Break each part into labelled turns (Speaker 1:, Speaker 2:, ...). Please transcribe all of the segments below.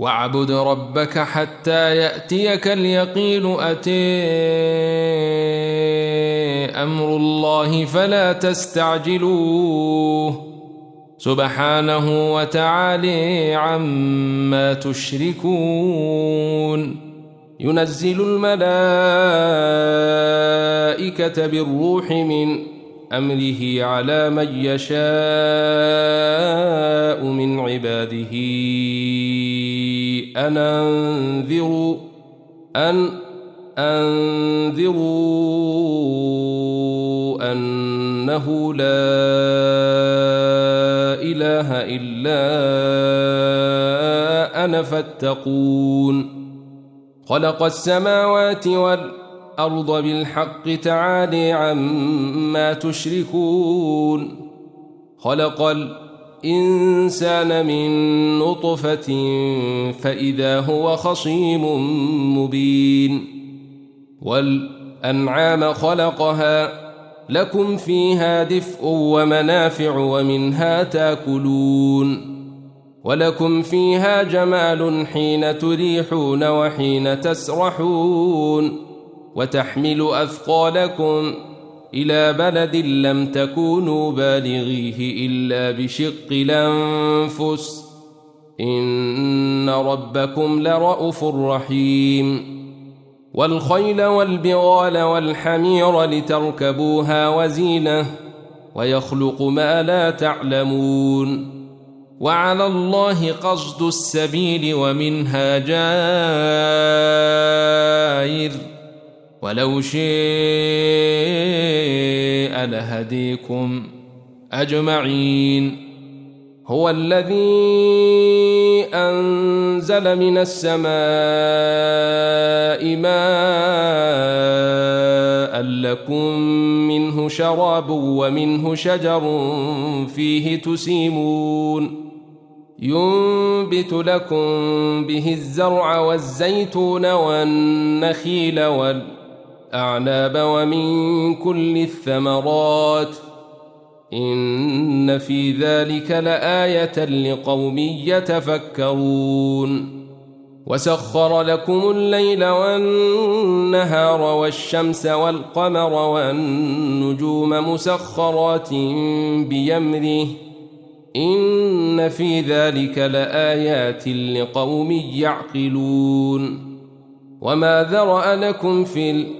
Speaker 1: واعبد ربك حتى يأتيك اليقين أتي أمر الله فلا تستعجلوه سبحانه وتعالي عما تشركون ينزل الملائكة بالروح من أمره على من يشاء من عباده أن أنذروا أن أنذروا أنه لا إله إلا أنا فاتقون خلق السماوات والأرض بالحق تعالي عما تشركون خلق الأرض الإنسان من نطفة فإذا هو خصيم مبين والأنعام خلقها لكم فيها دفء ومنافع ومنها تاكلون ولكم فيها جمال حين تريحون وحين تسرحون وتحمل أثقالكم إلى بلد لم تكونوا بالغيه إلا بشق الأنفس إن ربكم لرؤوف رحيم والخيل والبغال والحمير لتركبوها وزينه ويخلق ما لا تعلمون وعلى الله قصد السبيل ومنها جائر ولو شيء لهديكم أجمعين هو الذي أنزل من السماء ماء لكم منه شراب ومنه شجر فيه تسيمون ينبت لكم به الزرع والزيتون والنخيل والنخيل وأعناب ومن كل الثمرات إن في ذلك لآية لقوم يتفكرون وسخر لكم الليل والنهار والشمس والقمر والنجوم مسخرات بيمره إن في ذلك لآيات لقوم يعقلون وما ذرأ لكم في الأرض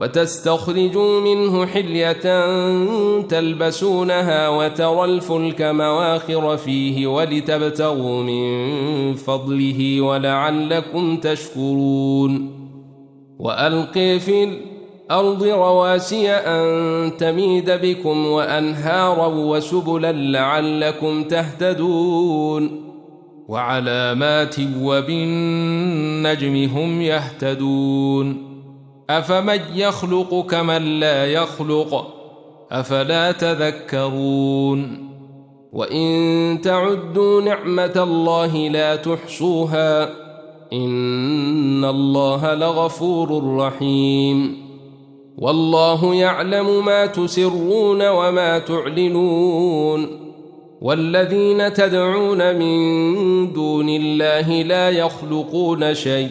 Speaker 1: وتستخرجوا منه حلية تلبسونها وترى الفلك مواخر فيه ولتبتغوا من فضله ولعلكم تشكرون وألق في الأرض رواسي أن تميد بكم وأنهارا وسبلا لعلكم تهتدون وعلامات وبالنجم هم يهتدون أفمن يخلق كمن لا يخلق أفلا تذكرون وإن تعدوا نعمة الله لا تحصوها إن الله لغفور رحيم والله يعلم ما تسرون وما تعلنون والذين تدعون من دون الله لا يخلقون شيئا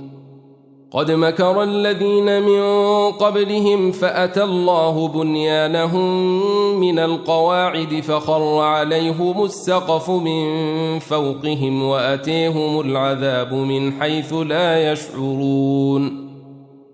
Speaker 1: قد مكر الذين من قبلهم فأتى الله بنيانهم من القواعد فخر عليهم السقف من فوقهم وأتيهم العذاب من حيث لا يشعرون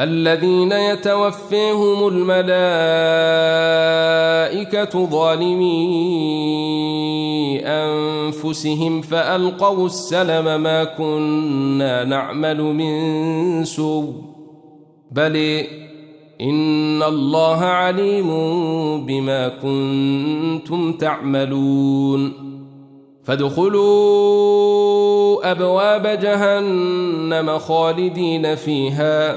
Speaker 1: الذين يتوفيهم الملائكة ظالمي أنفسهم فألقوا السلم ما كنا نعمل من سوء بل إن الله عليم بما كنتم تعملون فادخلوا أبواب جهنم خالدين فيها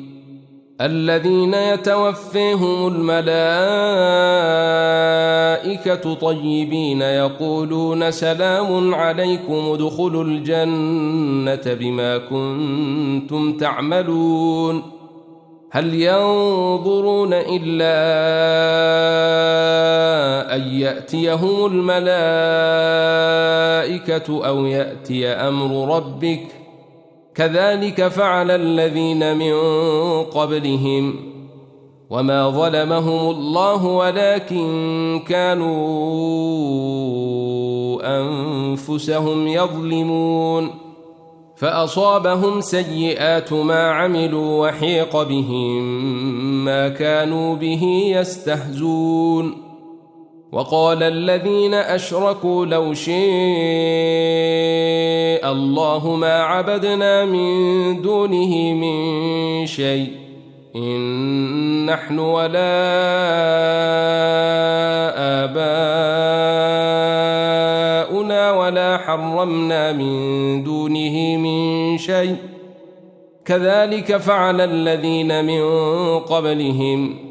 Speaker 1: الذين يتوفيهم الملائكة طيبين يقولون سلام عليكم ادخلوا الجنة بما كنتم تعملون هل ينظرون إلا أن يأتيهم الملائكة أو يأتي أمر ربك ۖ كذلك فعل الذين من قبلهم وما ظلمهم الله ولكن كانوا أنفسهم يظلمون فأصابهم سيئات ما عملوا وحيق بهم ما كانوا به يستهزون وقال الذين أشركوا لو شيء الله ما عبدنا من دونه من شيء إن نحن ولا آباؤنا ولا حرمنا من دونه من شيء كذلك فعل الذين من قبلهم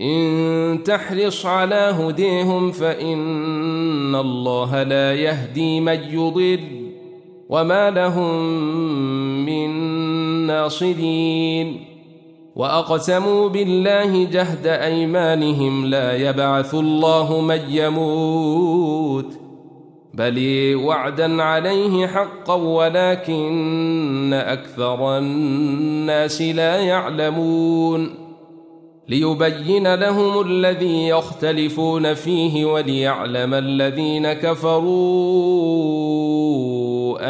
Speaker 1: إن تحرص على هديهم فإن الله لا يهدي من يضل وما لهم من ناصرين وأقسموا بالله جهد أيمانهم لا يبعث الله من يموت بل وعدا عليه حقا ولكن أكثر الناس لا يعلمون ليبين لهم الذي يختلفون فيه وليعلم الذين كفروا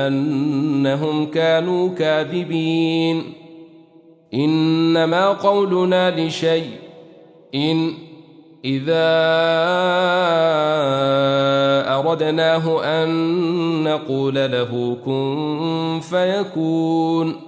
Speaker 1: أنهم كانوا كاذبين إنما قولنا لشيء إن إذا أردناه أن نقول له كن فيكون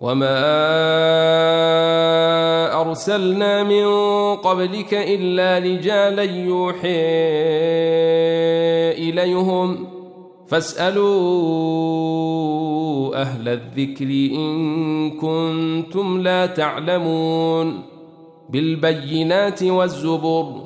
Speaker 1: وما أرسلنا من قبلك إلا رجالا يوحي إليهم فاسألوا أهل الذكر إن كنتم لا تعلمون بالبينات والزبر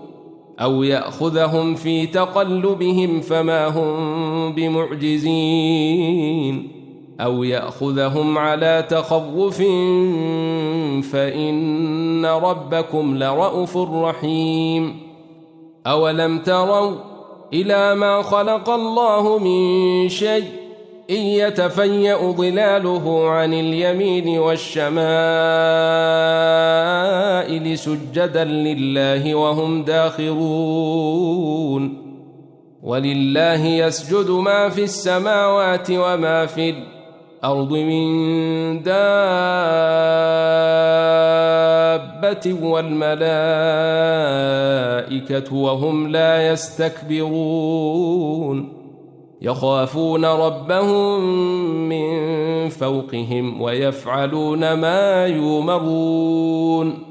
Speaker 1: أو يأخذهم في تقلبهم فما هم بمعجزين أو يأخذهم على تخوف فإن ربكم لرأف رحيم أولم تروا إلى ما خلق الله من شيء إن يتفيأ ظلاله عن اليمين والشمال السمائل سجدا لله وهم داخرون ولله يسجد ما في السماوات وما في الأرض من دابة والملائكة وهم لا يستكبرون يخافون ربهم من فوقهم ويفعلون ما يؤمرون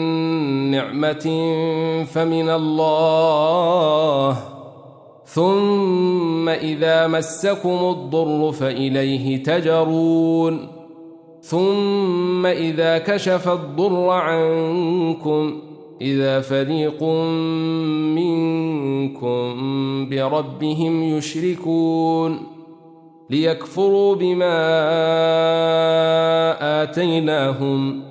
Speaker 1: نعمة فمن الله ثم إذا مسكم الضر فإليه تجرون ثم إذا كشف الضر عنكم إذا فريق منكم بربهم يشركون ليكفروا بما آتيناهم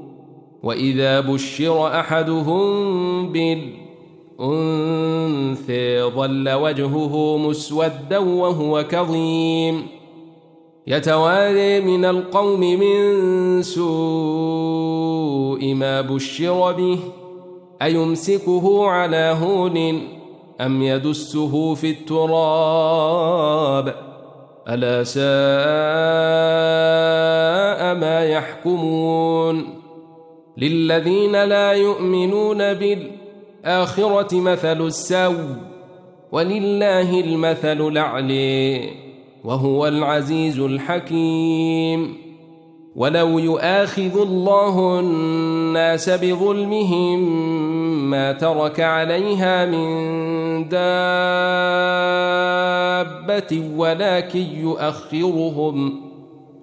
Speaker 1: وإذا بشر أحدهم بالأنثى ظل وجهه مسودا وهو كظيم يتواري من القوم من سوء ما بشر به أيمسكه على هون أم يدسه في التراب ألا ساء ما يحكمون للذين لا يؤمنون بالآخرة مثل السوء ولله المثل الأعلي وهو العزيز الحكيم ولو يؤاخذ الله الناس بظلمهم ما ترك عليها من دابة ولكن يؤخرهم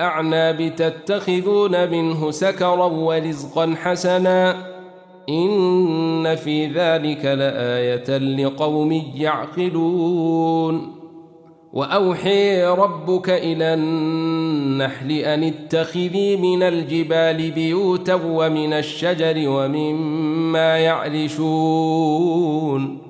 Speaker 1: الأعناب تتخذون منه سكرا ورزقا حسنا إن في ذلك لآية لقوم يعقلون وأوحي ربك إلى النحل أن اتخذي من الجبال بيوتا ومن الشجر ومما يعرشون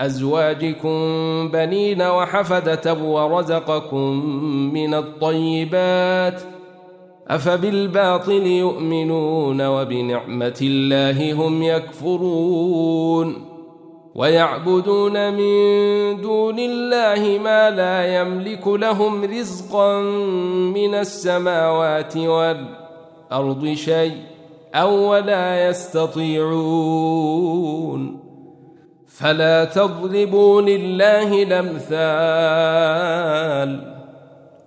Speaker 1: أزواجكم بنين وحفدة ورزقكم من الطيبات أفبالباطل يؤمنون وبنعمة الله هم يكفرون ويعبدون من دون الله ما لا يملك لهم رزقا من السماوات والأرض شيء أو ولا يستطيعون فلا تضربوا لله الامثال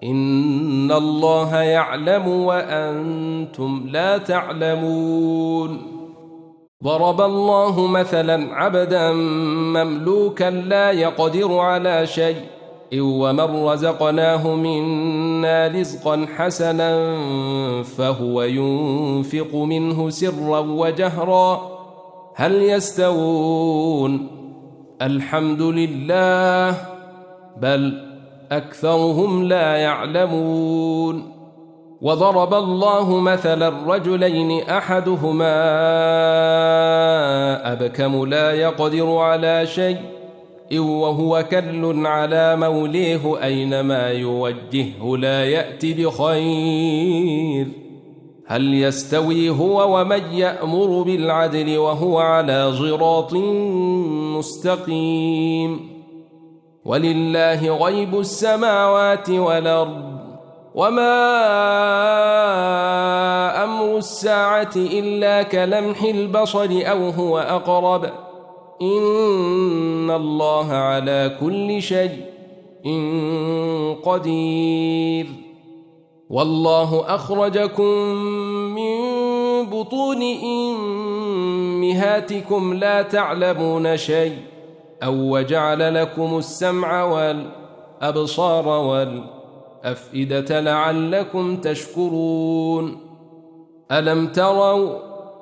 Speaker 1: ان الله يعلم وانتم لا تعلمون ضرب الله مثلا عبدا مملوكا لا يقدر على شيء ومن رزقناه منا رزقا حسنا فهو ينفق منه سرا وجهرا هل يستوون الحمد لله بل أكثرهم لا يعلمون وضرب الله مثلا رجلين أحدهما أبكم لا يقدر على شيء إن وهو كل على موليه أينما يوجهه لا يأتي بخير هل يستوي هو ومن يأمر بالعدل وهو على صراط مستقيم ولله غيب السماوات والأرض وما أمر الساعة إلا كلمح البصر أو هو أقرب إن الله على كل شيء قدير والله أخرجكم من بطون إمهاتكم لا تعلمون شيء أو وجعل لكم السمع والأبصار والأفئدة لعلكم تشكرون ألم تروا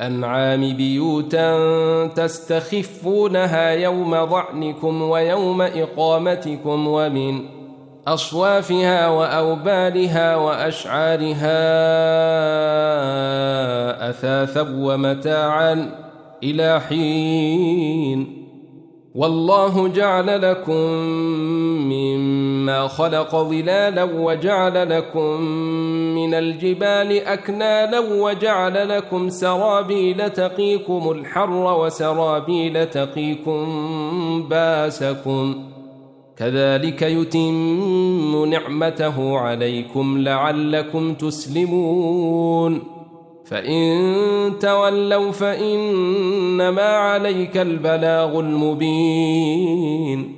Speaker 1: الأنعام بيوتا تستخفونها يوم ظعنكم ويوم إقامتكم ومن أصوافها وأوبالها وأشعارها أثاثا ومتاعا إلى حين والله جعل لكم مما خلق ظلالا وجعل لكم من الجبال أكنانا وجعل لكم سرابيل تقيكم الحر وسرابيل تقيكم باسكم كذلك يتم نعمته عليكم لعلكم تسلمون فإن تولوا فإنما عليك البلاغ المبين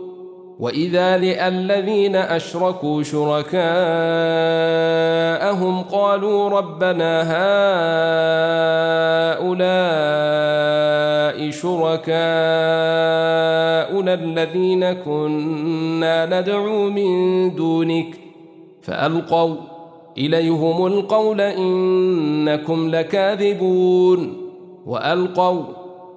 Speaker 1: وإذا للذين الذين أشركوا شركاءهم قالوا ربنا هؤلاء شركاءنا الذين كنا ندعو من دونك فألقوا إليهم القول إنكم لكاذبون وألقوا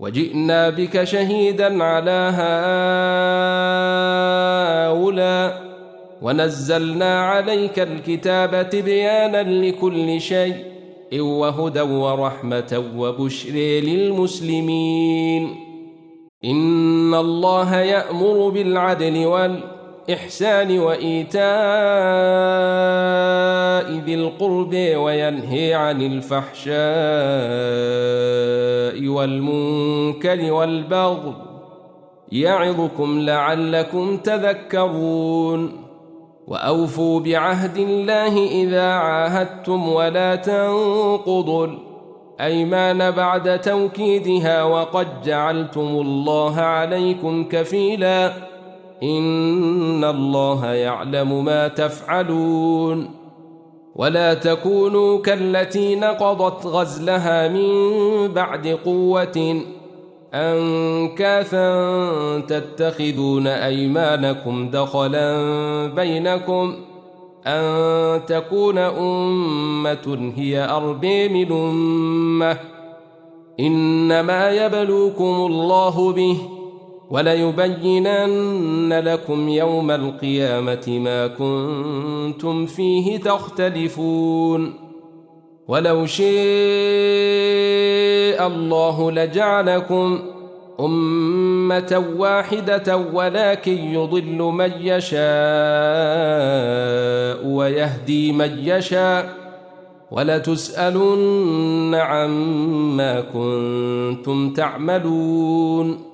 Speaker 1: وجئنا بك شهيدا على هؤلاء ونزلنا عليك الكتاب تبيانا لكل شيء وهدى ورحمة وبشر للمسلمين إن الله يأمر بالعدل والإحسان الإحسان وإيتاء ذي القرب وينهي عن الفحشاء والمنكر والبغض يعظكم لعلكم تذكرون وأوفوا بعهد الله إذا عاهدتم ولا تنقضوا أيمان بعد توكيدها وقد جعلتم الله عليكم كفيلاً إن الله يعلم ما تفعلون ولا تكونوا كالتي نقضت غزلها من بعد قوة أنكاثا تتخذون أيمانكم دخلا بينكم أن تكون أمة هي ارب من أمة إنما يبلوكم الله به وليبينن لكم يوم القيامة ما كنتم فيه تختلفون ولو شاء الله لجعلكم أمة واحدة ولكن يضل من يشاء ويهدي من يشاء ولتسألن عما كنتم تعملون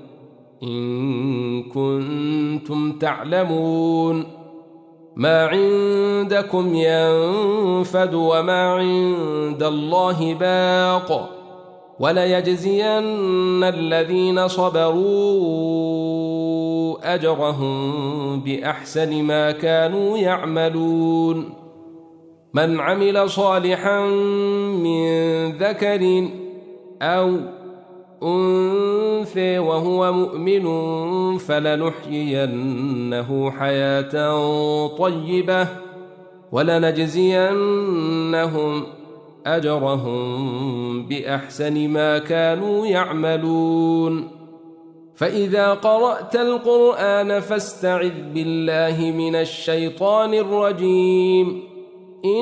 Speaker 1: إن كنتم تعلمون ما عندكم ينفد وما عند الله باق وليجزين الذين صبروا أجرهم بأحسن ما كانوا يعملون من عمل صالحا من ذكر أو أنثى وهو مؤمن فلنحيينه حياة طيبة ولنجزينهم أجرهم بأحسن ما كانوا يعملون فإذا قرأت القرآن فاستعذ بالله من الشيطان الرجيم إن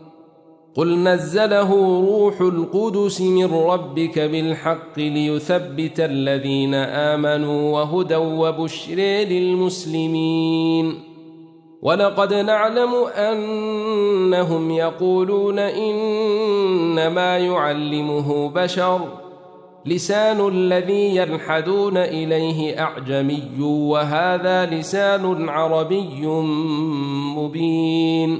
Speaker 1: قل نزله روح القدس من ربك بالحق ليثبت الذين آمنوا وهدى وبشر للمسلمين ولقد نعلم أنهم يقولون إنما يعلمه بشر لسان الذي يلحدون إليه أعجمي وهذا لسان عربي مبين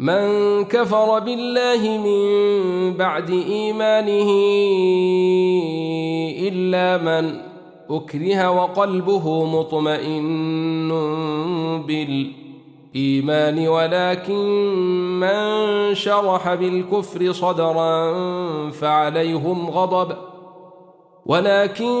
Speaker 1: من كفر بالله من بعد إيمانه إلا من أكره وقلبه مطمئن بالإيمان ولكن من شرح بالكفر صدرا فعليهم غضب ولكن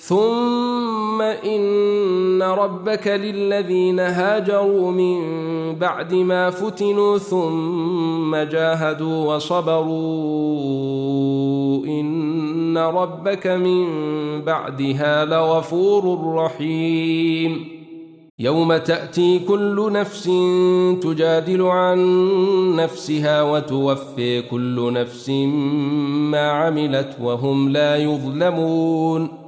Speaker 1: ثم إن ربك للذين هاجروا من بعد ما فتنوا ثم جاهدوا وصبروا إن ربك من بعدها لغفور رحيم يوم تأتي كل نفس تجادل عن نفسها وتوفي كل نفس ما عملت وهم لا يظلمون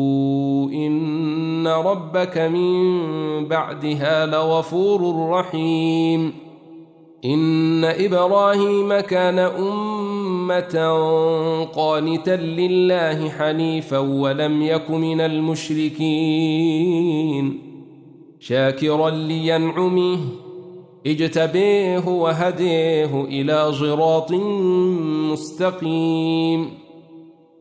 Speaker 1: إن ربك من بعدها لغفور رحيم إن إبراهيم كان أمة قانتا لله حنيفا ولم يك من المشركين شاكرا لينعمه اجتبيه وهديه إلى صراط مستقيم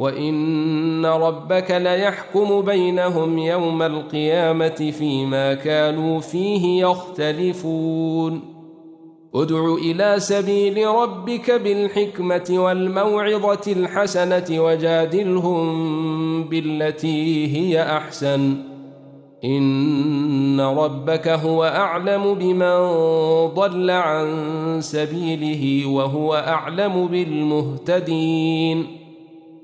Speaker 1: وان ربك ليحكم بينهم يوم القيامه فيما كانوا فيه يختلفون ادع الى سبيل ربك بالحكمه والموعظه الحسنه وجادلهم بالتي هي احسن ان ربك هو اعلم بمن ضل عن سبيله وهو اعلم بالمهتدين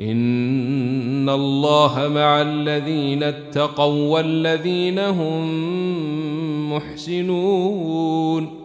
Speaker 1: ان الله مع الذين اتقوا والذين هم محسنون